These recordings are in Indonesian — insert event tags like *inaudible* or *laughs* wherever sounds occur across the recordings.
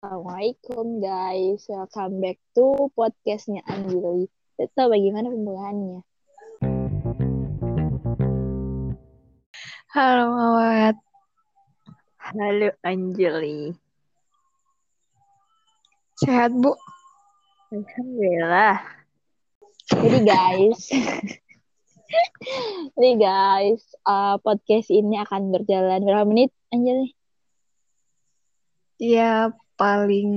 Assalamualaikum guys, welcome back to podcastnya Anjali. Tahu bagaimana pembukaannya? Halo Mawat, Halo Anjali. sehat Bu? Alhamdulillah. Jadi guys, *laughs* jadi guys, uh, podcast ini akan berjalan berapa menit Anjali? Ya paling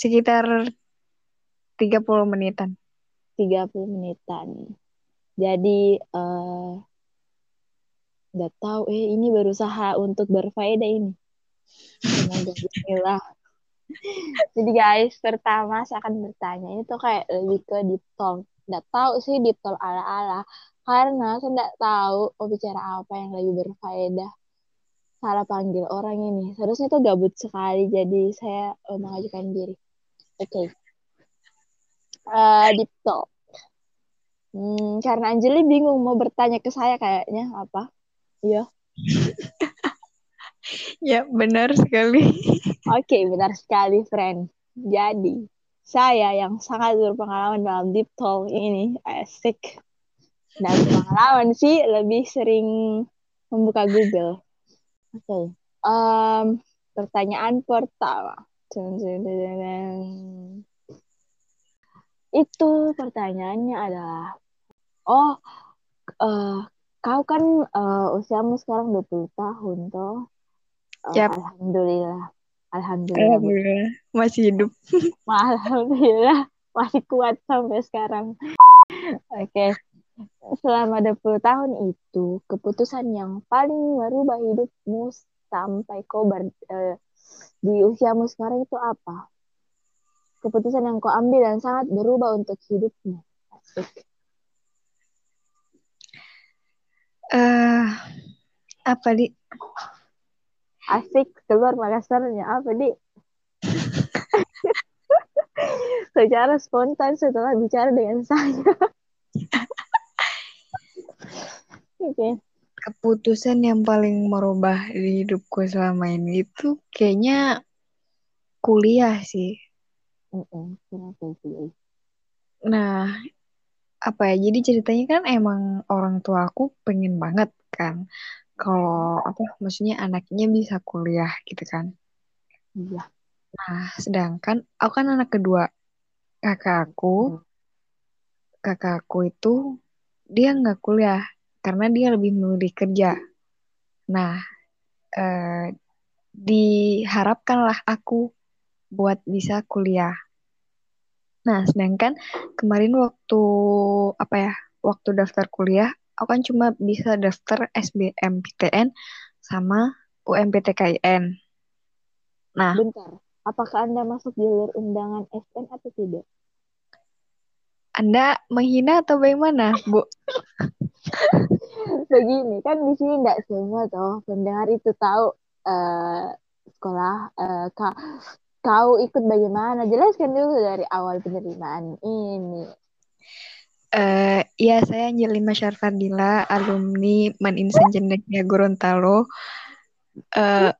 sekitar 30 menitan. 30 menitan. Jadi uh, tahu eh ini berusaha untuk berfaedah ini. Bismillah. Jadi guys, pertama saya akan bertanya itu kayak lebih ke deep talk. Nggak tahu sih deep talk ala-ala karena saya nggak tahu mau bicara apa yang lebih berfaedah. Salah panggil orang ini. Seharusnya itu gabut sekali, jadi saya uh, mengajukan diri. Oke. Okay. Uh, deep talk. Hmm, karena Anjeli bingung mau bertanya ke saya kayaknya apa? Iya. *laughs* ya benar sekali. Oke, okay, benar sekali, friend. Jadi, saya yang sangat berpengalaman dalam deep talk ini, asik. Dan pengalaman sih lebih sering membuka Google. Oke. Okay. Um, pertanyaan pertama. Itu pertanyaannya adalah, oh, uh, kau kan uh, usiamu sekarang 20 tahun, toh? Uh, yep. Alhamdulillah. Alhamdulillah. Alhamdulillah. Masih hidup. *laughs* Alhamdulillah. Masih kuat sampai sekarang. Oke. Okay. Selama 20 tahun itu, keputusan yang paling merubah hidupmu sampai kau ber, uh, di usiamu sekarang itu apa? Keputusan yang kau ambil dan sangat berubah untuk hidupmu. Asik. Uh, apa di? Asik keluar Makassarnya apa di? *laughs* Secara spontan setelah bicara dengan saya. Oke. Okay. Keputusan yang paling merubah di hidupku selama ini itu kayaknya kuliah sih. Nah, apa ya? Jadi ceritanya kan emang orang tua aku pengen banget kan kalau apa maksudnya anaknya bisa kuliah gitu kan. Iya. Nah, sedangkan aku kan anak kedua. Kakak aku, kakak aku itu dia nggak kuliah karena dia lebih memilih kerja. Nah, eh, diharapkanlah aku buat bisa kuliah. Nah, sedangkan kemarin waktu apa ya, waktu daftar kuliah, aku kan cuma bisa daftar SBMPTN sama UMPTKIN. Nah, bentar. Apakah Anda masuk jalur undangan SN atau tidak? Anda menghina atau bagaimana, Bu? *laughs* Begini, kan di sini tidak semua toh pendengar itu tahu uh, sekolah uh, ka, kau ikut bagaimana? Jelaskan dulu dari awal penerimaan ini. Uh, ya, saya Angelina Syarfadila, alumni Maninsan Cendekia Gorontalo. Uh,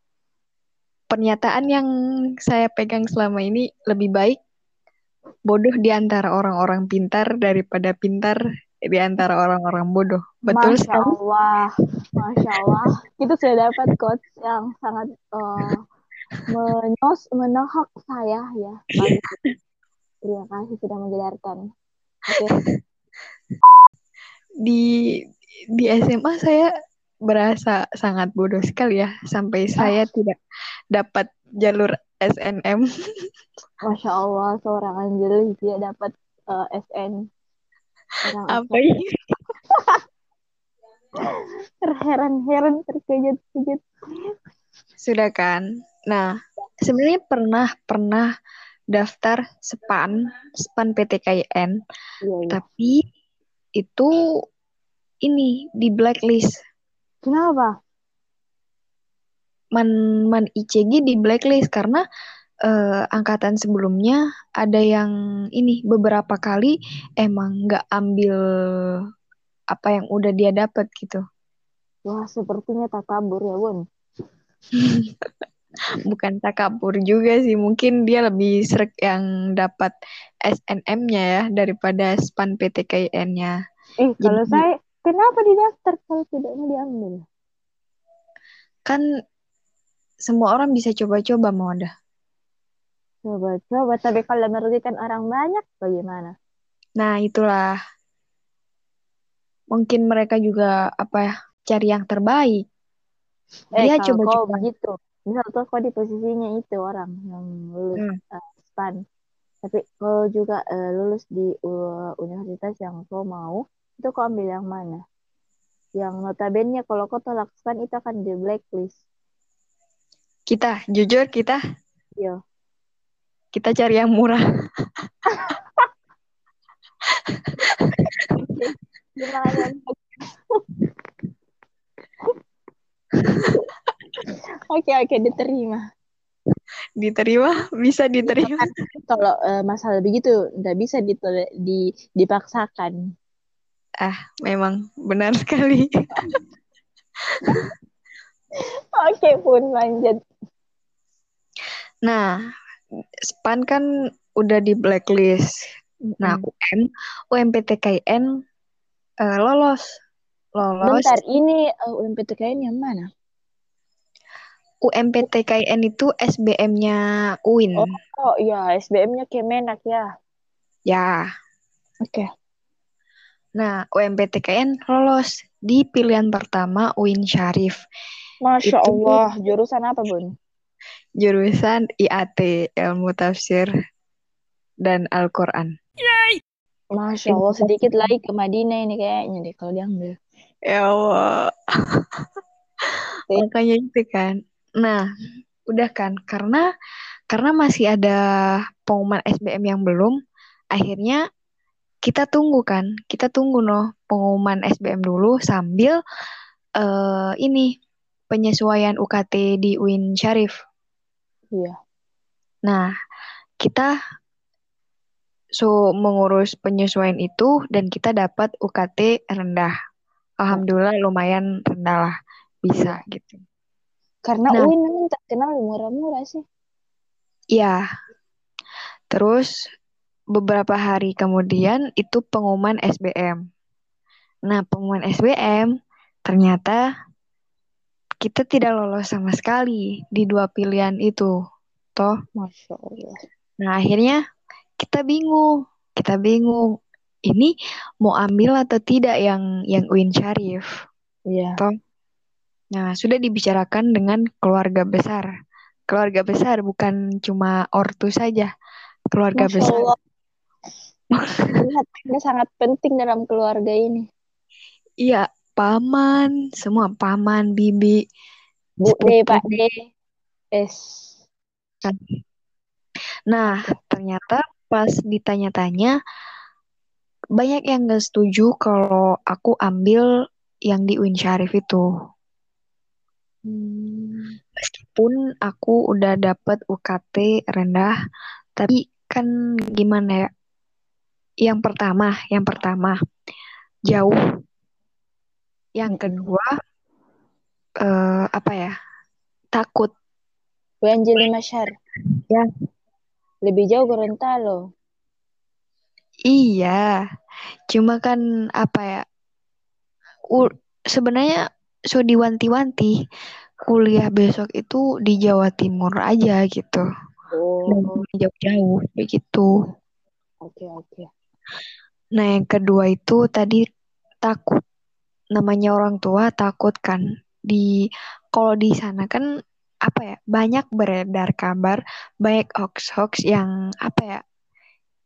pernyataan yang saya pegang selama ini lebih baik bodoh di antara orang-orang pintar daripada pintar di antara orang-orang bodoh. Betul Masya Allah, Masya Allah. Kita sudah dapat quotes yang sangat uh, menyos, menohok saya ya. Terima kasih sudah menjelaskan. Oke. Okay. Di di SMA saya berasa sangat bodoh sekali ya sampai saya tidak dapat jalur SNM. *laughs* Masya Allah seorang Angelis dia dapat uh, SN. Orang Apa ini? Heran-heran terkejut-kejut. Sudah kan? Nah, sebenarnya pernah pernah daftar SPAN, SPAN PTKIN. Iya, iya. Tapi itu ini di blacklist. Kenapa? Man man ICG di blacklist karena uh, angkatan sebelumnya ada yang ini beberapa kali emang nggak ambil apa yang udah dia dapat gitu. Wah, sepertinya tak kabur ya, Bun. *laughs* bukan takabur juga sih mungkin dia lebih seret yang dapat SNM-nya ya daripada span PTKIN-nya Eh, kalau jadi saya, kenapa didaftar kalau tidak mau diambil? kan semua orang bisa coba-coba mau ada Coba-coba, tapi kalau merugikan orang banyak, bagaimana? nah itulah mungkin mereka juga apa ya cari yang terbaik Eh, dia kalau coba-coba begitu, misal tuh kau di posisinya itu orang yang lulus Hmm. uh, SPAN, tapi kau juga uh, lulus di uh, universitas yang kau mau, itu kau ambil yang mana? Yang notabene kalau kau tolak SPAN itu akan di blacklist. kita jujur kita Iya. Kita cari yang murah? *laughs* Oke, oke, diterima. diterima bisa diterima Kalau uh, masalah begitu, nggak bisa ditole- di, dipaksakan. ah memang benar sekali *laughs* Oke, pun lanjut. nah span kan udah di blacklist nah Mm-mm. UM UMPTKIN eh, lolos lolos Bentar, ini uh, UMPTKN yang mana? UMPTKIN itu SBM-nya UIN Oh, oh iya, SBM-nya Kemenak ya. ya Oke. nah UMPTKIN lolos di pilihan pertama UIN Syarif Masya Itu- Allah, jurusan apa, Bun? Jurusan IAT ilmu tafsir dan Al-Quran. Masya Allah, sedikit lagi ke Madinah ini kayaknya deh kalau diambil. ya Allah. *laughs* Makanya itu kan. Nah udah kan karena karena masih ada pengumuman SBM yang belum akhirnya kita tunggu kan kita tunggu noh pengumuman SBM dulu sambil eh ini penyesuaian UKT di UIN Syarif Iya. nah kita so mengurus penyesuaian itu dan kita dapat UKT rendah alhamdulillah lumayan rendah lah bisa gitu Karena Nah. UIN memang terkenal murah-murah sih. Iya. Terus beberapa hari kemudian itu pengumuman SBM. Nah, pengumuman SBM ternyata kita tidak lolos sama sekali di dua pilihan itu. Toh. Masya Allah. Nah, akhirnya kita bingung. Kita bingung. Ini mau ambil atau tidak yang yang UIN Syarif. Iya. Nah, sudah dibicarakan dengan keluarga besar. Keluarga besar bukan cuma ortu saja. Keluarga Masya besar. Allah. *laughs* Lihat, ini sangat penting dalam keluarga ini. Iya, paman, semua paman, bibi, Bu. D, Pak D. Es. Nah, ternyata pas ditanya-tanya banyak yang gak setuju kalau aku ambil yang di UIN Syarif itu. Hmm. Meskipun aku udah dapet UKT rendah, tapi kan gimana ya? Yang pertama, yang pertama jauh. Yang kedua eh apa ya? Takut. Bu Anjeli Masyar. Ya. Lebih jauh Gorontalo. Iya, cuma kan apa ya? u- sebenarnya so diwanti-wanti kuliah besok itu di Jawa Timur aja gitu. Oh, jauh-jauh begitu. oke oke. Nah, yang kedua itu tadi takut. Namanya orang tua takut kan. Di kalau di sana kan apa ya? Banyak beredar kabar, banyak hoax-hoax yang apa ya?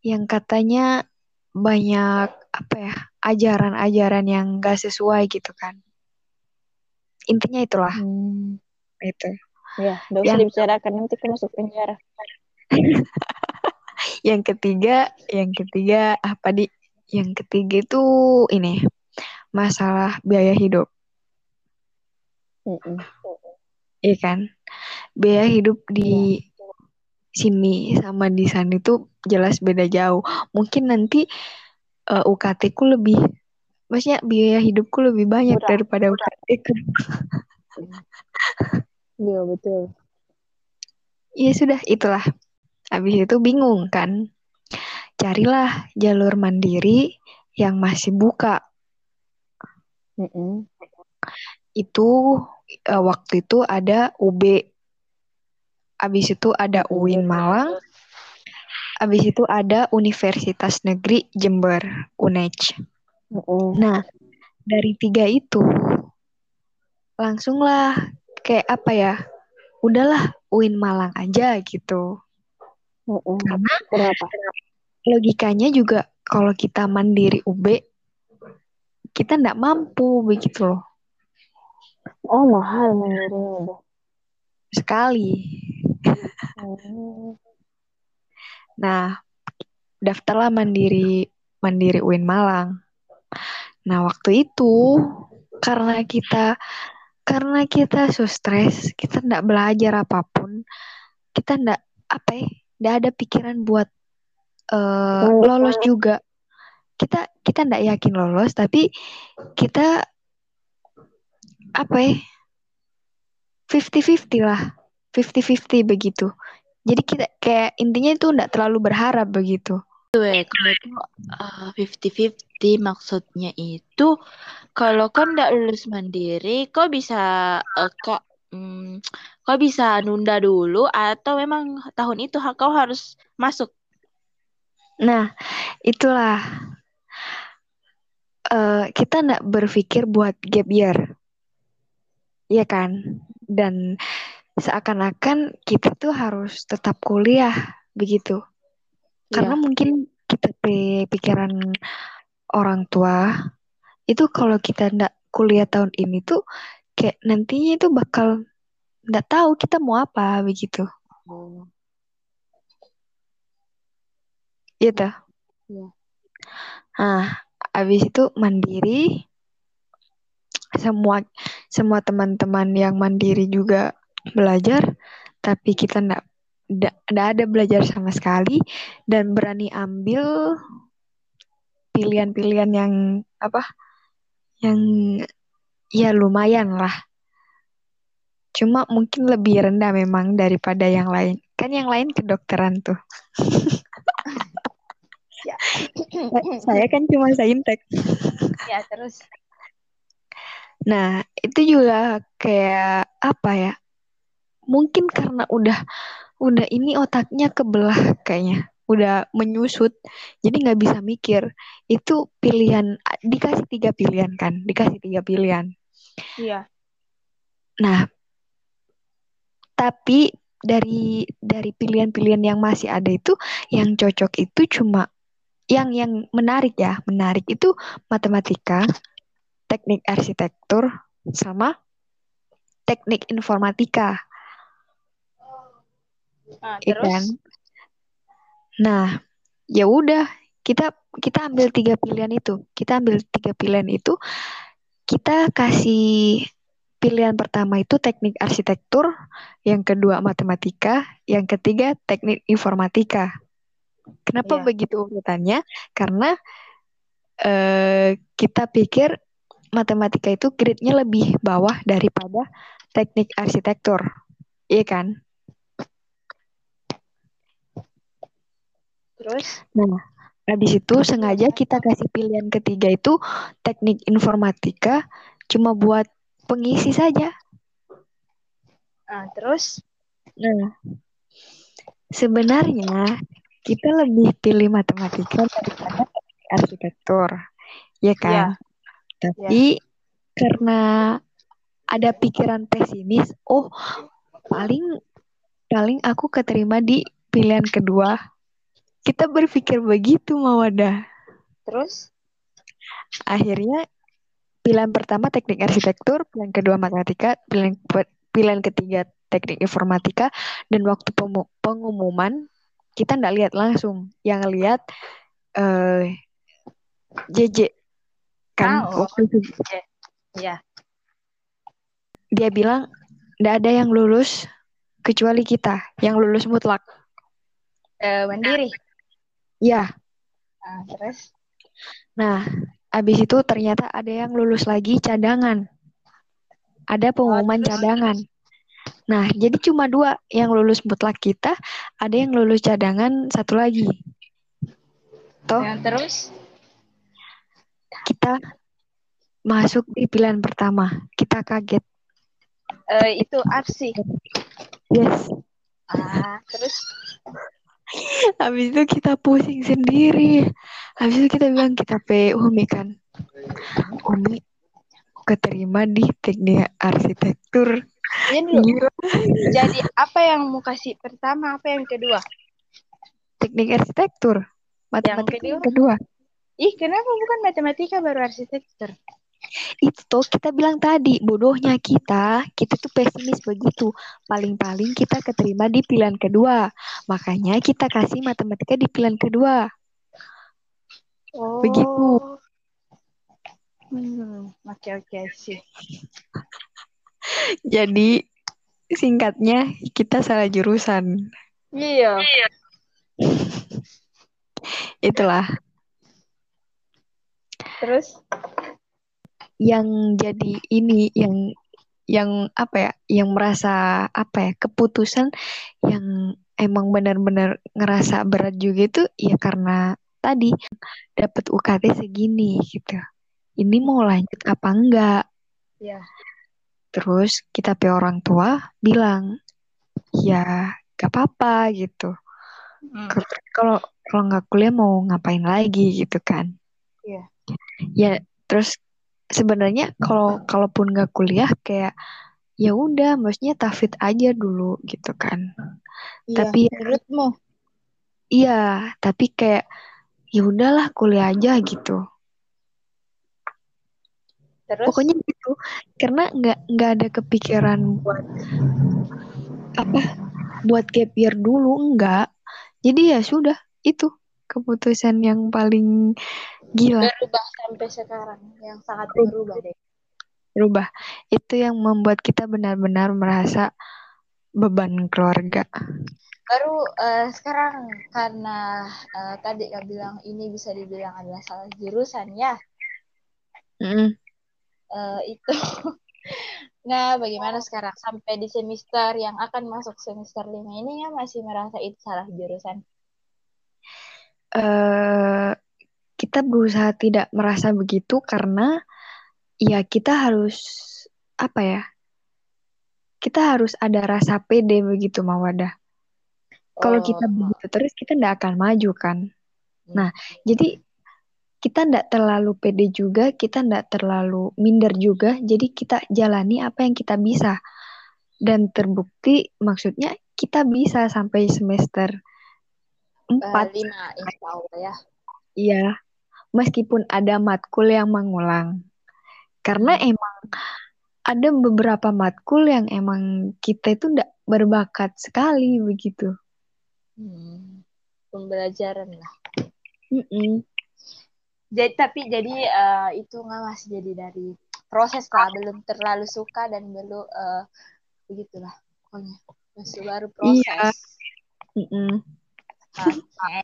Yang katanya banyak apa ya? Ajaran-ajaran yang gak sesuai gitu kan. Intinya itulah Hmm. itu. Ya, nggak usah Yang- dibicarakan nanti ke masuk penjara. *laughs* Yang ketiga, yang ketiga apa di? Yang ketiga itu ini masalah biaya hidup. Mm-mm. Iya kan? Biaya hidup di sini sama di sana itu jelas beda jauh. Mungkin nanti eh, UKT ku lebih, maksudnya biaya hidupku lebih banyak Murah, daripada UKT ku. *laughs* Iya betul. ya sudah itulah habis itu bingung kan carilah jalur mandiri yang masih buka Mm -mm. itu uh, waktu itu ada UB habis itu ada UIN Malang habis itu ada Universitas Negeri Jember UNEJ Mm -mm. nah dari tiga itu langsunglah kayak apa ya udahlah UIN Malang aja gitu Mm -mm. karena Kenapa? logikanya juga kalau kita mandiri UB kita nggak mampu begitu loh. Oh mahal udah. sekali. Hmm. nah daftarlah mandiri mandiri UIN Malang. Nah waktu itu karena kita karena kita so stres kita nggak belajar apa pun kita nggak apa ya nggak ada pikiran buat Lanjut, lolos juga kita kita nggak yakin lolos tapi kita apa ya 50-50 lah. 50-50 begitu. Jadi kita kayak intinya itu nggak terlalu berharap begitu. Gue kalau itu uh, 50-50 maksudnya itu kalau kau nggak lulus mandiri, kau bisa uh, kok hmm, kau bisa nunda dulu atau memang tahun itu kau harus masuk. Nah, itulah eh kita nggak berpikir buat gap year, Iya kan? Dan seakan-akan kita tuh harus tetap kuliah begitu. Karena Iya. mungkin kita pikiran orang tua itu kalau kita nggak kuliah tahun ini tuh kayak nantinya itu bakal nggak tahu kita mau apa begitu. Oh. Gitu. Iya. Nah, habis itu mandiri. Semua semua teman-teman yang mandiri juga belajar, tapi kita nggak nggak ada belajar sama sekali dan berani ambil pilihan-pilihan yang apa? Yang ya lumayan lah. Cuma mungkin lebih rendah memang daripada yang lain. Kan yang lain kedokteran tuh. *laughs* Ya. Saya kan cuma saintek. ya terus. Nah, itu juga kayak apa ya? Mungkin karena udah udah ini otaknya kebelah kayaknya, udah menyusut, jadi nggak bisa mikir. Itu pilihan dikasih tiga pilihan kan, dikasih tiga pilihan. Iya. Nah, tapi dari dari pilihan-pilihan yang masih ada itu, yang cocok itu cuma yang yang menarik ya, menarik itu matematika, teknik arsitektur, sama teknik informatika. Nah, terus. kan? Nah, ya udah kita kita ambil tiga pilihan itu. Kita ambil tiga pilihan itu. Kita kasih pilihan pertama itu teknik arsitektur, yang kedua matematika, yang ketiga teknik informatika. Kenapa Iya. begitu urutannya? Karena eh, kita pikir matematika itu grade-nya lebih bawah daripada teknik arsitektur. Iya kan? Terus. Nah, habis itu sengaja kita kasih pilihan ketiga itu teknik informatika cuma buat pengisi saja. Nah, terus. Nah, sebenarnya kita lebih pilih matematika daripada arsitektur, ya kan? Tapi karena ada pikiran pesimis, oh paling paling aku keterima di pilihan kedua. Kita berpikir begitu, Mawada. Terus. Akhirnya pilihan pertama teknik arsitektur, pilihan kedua matematika, pilihan pilihan ketiga teknik informatika, dan waktu pengumuman kita nggak lihat langsung, yang lihat eh JJ kan Ah, oh. waktu itu Iya. dia bilang nggak ada yang lulus kecuali kita yang lulus mutlak. Eh, mandiri. Ya, Nah, terus. nah abis itu ternyata ada yang lulus lagi cadangan. Ada pengumuman terus? cadangan. Nah, jadi cuma dua yang lulus mutlak kita, ada yang lulus cadangan satu lagi. Toh Yang terus? kita masuk di pilihan pertama. Kita kaget. Eh, itu arsi. Yes. Ah, terus? Habis itu kita pusing sendiri. Habis itu kita bilang kita pe Umi kan. Umi keterima di teknik arsitektur. Ini dulu. Gila. Jadi apa yang mau kasih pertama, apa yang kedua? Teknik arsitektur. Matematika kedua? yang kedua. Ih, kenapa bukan matematika baru arsitektur? Itu tuh kita bilang tadi, bodohnya kita, kita tuh pesimis begitu. Paling-paling kita keterima di pilihan kedua. Makanya kita kasih matematika di pilihan kedua. Oh. Begitu. Hmm, oke oke sih. Jadi singkatnya kita salah jurusan. Iya. Itulah Terus? yang jadi ini yang yang apa ya, yang merasa apa ya, keputusan yang emang benar-benar ngerasa berat juga itu ya karena tadi dapat UKT segini gitu. Ini mau lanjut apa enggak? Ya. Terus kita pe orang tua bilang, ya gak apa-apa gitu. Hmm. Kalau kalau nggak kuliah mau ngapain lagi gitu kan? Iya. Ya terus sebenarnya kalau kalaupun nggak kuliah kayak ya udah, maksudnya tafid aja dulu gitu kan? Iya, Tapi- menurutmu? Iya, tapi kayak ya udahlah kuliah aja gitu. Terus? Pokoknya gitu, karena nggak nggak ada kepikiran buat apa, buat gap year dulu enggak. Jadi ya sudah itu keputusan yang paling gila berubah sampai sekarang yang sangat berubah deh. berubah. Itu yang membuat kita benar-benar merasa beban keluarga. Baru eh, sekarang karena eh, tadi kau bilang ini bisa dibilang adalah salah jurusan ya. Mm. Eh, itu. *laughs* Nah, bagaimana sekarang sampai di semester yang akan masuk semester 5 ini ya masih merasa itu salah jurusan. eh kita berusaha tidak merasa begitu karena ya kita harus apa ya? Kita harus ada rasa pede begitu Mawada. Kalau kita Oh, begitu terus kita tidak akan maju kan. Nah, jadi kita tidak terlalu pede juga, kita tidak terlalu minder juga. Jadi kita jalani apa yang kita bisa. Dan terbukti maksudnya kita bisa sampai semester eh, 4. lima insya Allah ya. Iya, meskipun ada matkul yang mengulang. Karena Hmm. emang ada beberapa matkul yang emang kita itu tidak berbakat sekali begitu. Hmm, pembelajaran lah. Mm-mm. Jadi tapi jadi eh, itu nggak masih jadi dari proses lah, belum terlalu suka dan belum eh, begitulah pokoknya masih baru proses. Iya. Mm-mm. Oke.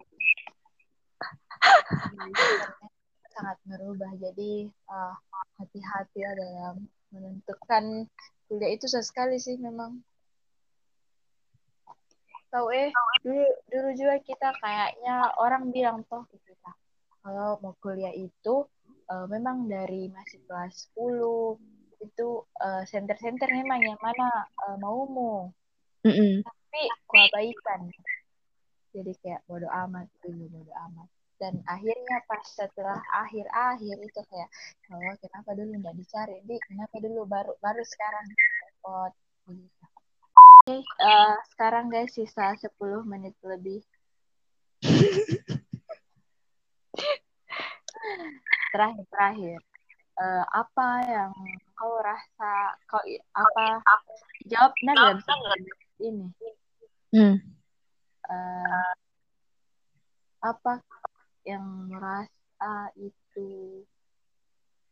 *laughs* sangat merubah. Jadi eh, hati-hati ya dalam menentukan kuliah itu susah sekali sih memang. Tahu eh dulu dulu juga kita kayaknya orang bilang toh ke kita kalau mau kuliah itu eh, memang dari masih kelas 10 itu eh, center-center memang yang mana eh, maumu. Mm-mm. tapi keabaikan. Jadi kayak bodo amat dulu bodo amat. Dan akhirnya pas setelah akhir-akhir itu kayak oh kenapa dulu nggak dicari? Di kenapa dulu? Baru baru sekarang repot. Begitu oke eh, sekarang guys sisa 10 menit lebih *laughs* terakhir terakhir Eh, apa yang kau rasa kau apa jawab nah satu ini Mm. eh, apa yang merasa itu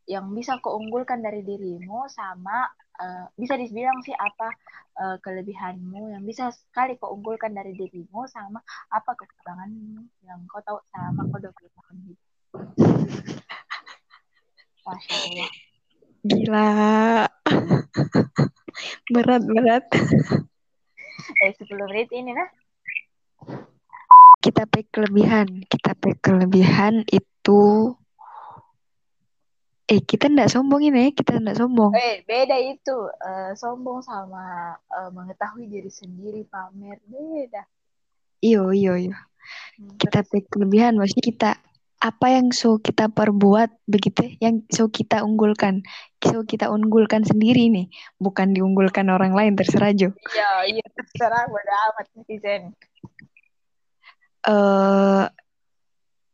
yang bisa kau unggulkan dari dirimu sama eh, bisa dibilang sih apa eh, kelebihanmu yang bisa sekali kau unggulkan dari dirimu sama apa kekuranganmu yang kau tahu selama kau 20 tahun hidup. Masya Allah. Gila. *laughs* berat, berat. Eh, 10 menit ini nah. Kita pe kelebihan. Kita pe kelebihan itu Eh, kita ndak sombong ini, kita ndak sombong. Eh, beda itu. Eh, sombong sama eh, mengetahui diri sendiri, pamer. Beda. Iyo, iyo, iyo. Hmm, Kita pe kelebihan maksudnya kita apa yang so kita perbuat begitu ya, yang so kita unggulkan. So kita unggulkan sendiri nih, bukan diunggulkan orang lain terserah Jo. Iya, iya. Terserah bodo amat netizen. eh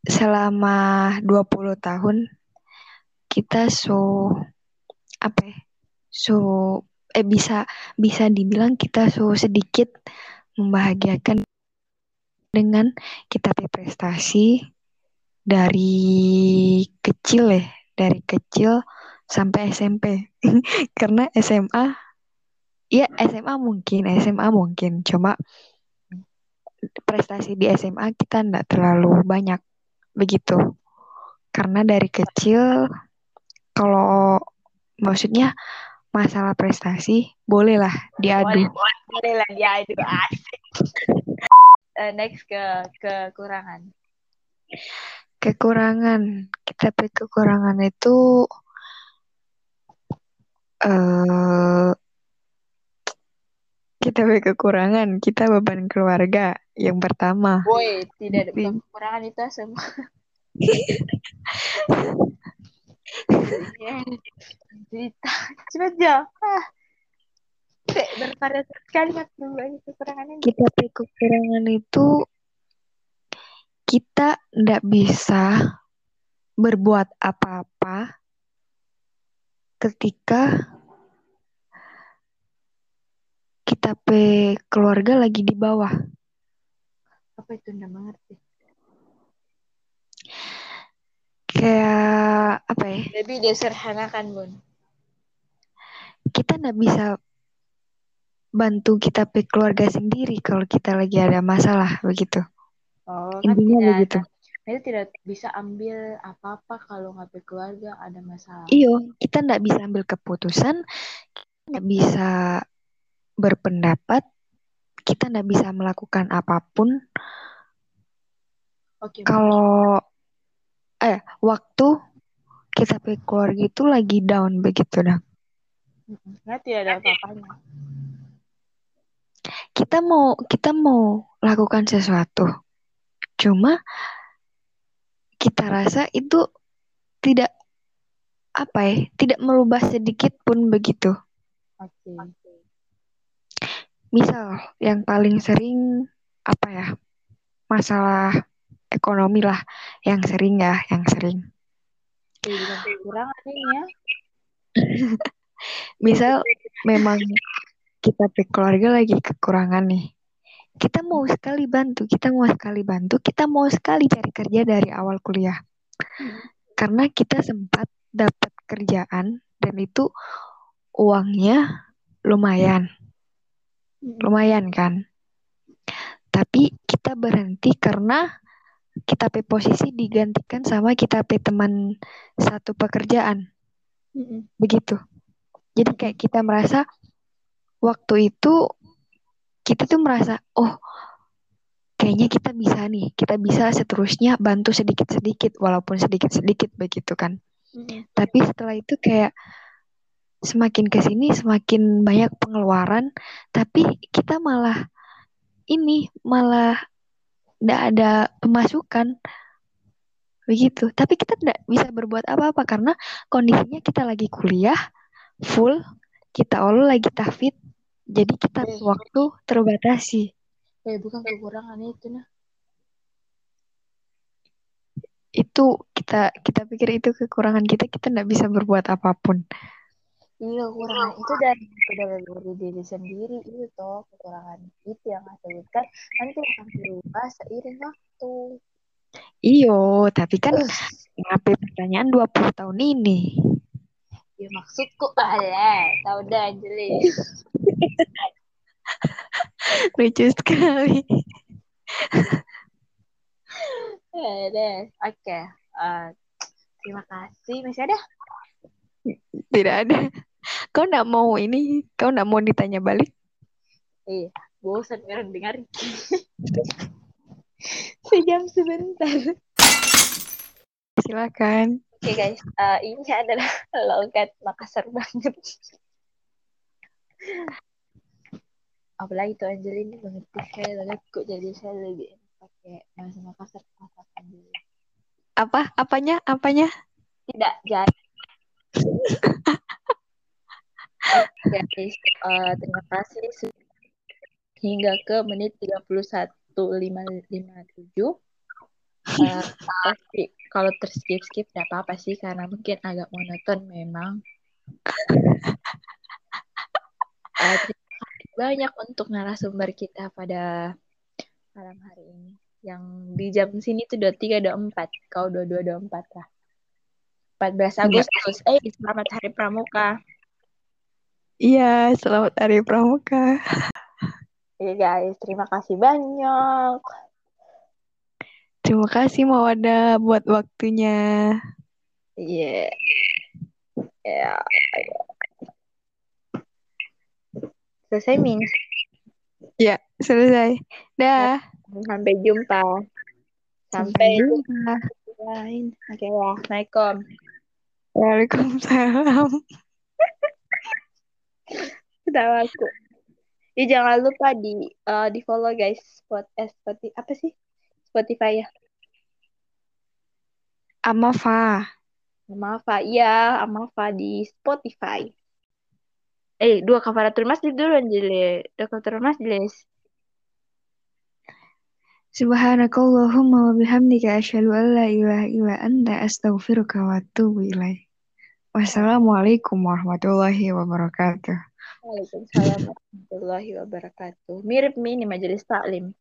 selama 20 tahun kita so apa ya? So eh bisa bisa dibilang kita so sedikit membahagiakan dengan kita punya prestasi dari kecil ya, dari kecil sampai SMP. *laughs* Karena SMA ya SMA mungkin, SMA mungkin cuma prestasi di SMA kita enggak terlalu banyak begitu. Karena dari kecil kalau maksudnya masalah prestasi bolehlah diadu. Boleh, boleh lah dia itu asik. *laughs* Eh, next ke kekurangan. Kekurangan, kita punya kekurangan itu eh kita punya kekurangan, kita beban keluarga yang pertama. Boy, tidak ada bukan kekurangan itu semua. *laughs* Cerita. Cepat Jo. Ah. Bervariasi sekali berbagi kekurangannya. Kita punya kekurangan itu kita ndak bisa berbuat apa-apa ketika kita pe keluarga lagi di bawah. Apa itu nggak mengerti? Kayak apa ya? Lebih disederhanakan bun. Kita ndak bisa bantu kita pe keluarga sendiri kalau kita lagi ada masalah begitu. Oh, kan Intinya tidak begitu. Itu tidak bisa ambil apa-apa kalau nggak pe keluarga ada masalah. Iyo, kita ndak bisa ambil keputusan, kita ndak bisa berpendapat, kita ndak bisa melakukan apa pun Oke. kalau eh waktu kita pe keluarga itu lagi down begitu dah. Nggak tidak ada apa-apanya. Kita mau kita mau lakukan sesuatu, cuma kita rasa itu tidak apa ya, tidak merubah sedikit pun begitu. Oke. Misal yang paling sering apa ya? Masalah ekonomi lah yang sering ya, yang sering. Ini ya. *laughs* Misal memang kita keluarga lagi kekurangan nih. Kita mau sekali bantu, kita mau sekali bantu, kita mau sekali cari kerja dari awal kuliah. Karena kita sempat dapat kerjaan dan itu uangnya lumayan, Mm-mm. lumayan kan. Tapi kita berhenti karena kita pe posisi digantikan sama kita pe teman satu pekerjaan. Mm-mm. begitu. Jadi kayak kita merasa waktu itu kita tuh merasa oh kayaknya kita bisa nih, kita bisa seterusnya bantu sedikit-sedikit walaupun sedikit-sedikit begitu kan. Mm-mm. Tapi setelah itu kayak semakin ke sini semakin banyak pengeluaran, tapi kita malah ini malah tidak ada pemasukan begitu. Tapi kita tidak bisa berbuat apa-apa karena kondisinya kita lagi kuliah full, kita all lagi tahfidz, jadi kita Eh. waktu terbatasi. Eh, bukan kekurangan itu nah. Itu kita kita pikir itu kekurangan kita, kita tidak bisa berbuat apa pun. Iya, kekurangan itu dari dari diri diri sendiri itu toh kekurangan itu yang saya sebutkan nanti akan berubah seiring waktu. Iyo, tapi kan ngapain pertanyaan 20 tahun ini? ya maksudku alah, tahu dah Anjeli. Lucu sekali. Eh, deh. Oke. Eh, terima kasih. Masih ada? Tidak ada. Kau nggak mau ini? Kau nggak mau ditanya balik? Iya, bosan orang dengar. Sejam sebentar. Silakan. Oke guys, eh, ini adalah *laughs* logat Makassar banget. Apalagi tuh Angelina mengerti sekali logatku, jadi saya lebih pakai bahasa Makassar bahasa Angelina. Apa? Apanya? Apanya? Tidak *laughs* jadi. Oke guys, eh, terima kasih hingga ke menit 31.557. Eh, pasti kalau terskip skip tidak apa-apa sih karena mungkin agak monoton memang. *laughs* Eh, terima kasih banyak untuk narasumber kita pada malam hari ini. Yang di jam sini tuh 23 24, kau 22 24 lah. 14 Agustus. Eh, selamat Hari Pramuka. Iya, selamat Hari Pramuka. Iya guys, terima kasih banyak. Terima kasih Mawada buat waktunya. Iya. Ya. Selesai Min. Ya, selesai. Dah. Sampai jumpa. Sampai jumpa. jumpa lain. Oke ya. Assalamualaikum. Waalaikumsalam. Ketawa aku. Ya, jangan lupa di eh, di follow guys spot eh, Spotify apa sih Spotify ya Amafa. Amafa iya Amafa di Spotify eh dua kafaratul masjid dulu Anjile dua kafaratul masjid Subhanakallahumma wa bihamdika asyhadu an la ilaha illa anta astaghfiruka wa atubu ilaik. Wassalamualaikum warahmatullahi wabarakatuh. Waalaikumsalam warahmatullahi wabarakatuh mirip nih ini majelis taklim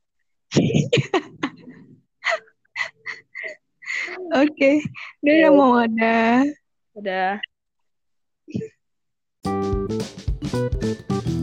*laughs* Oke, dadah Mawada. udah Thank you.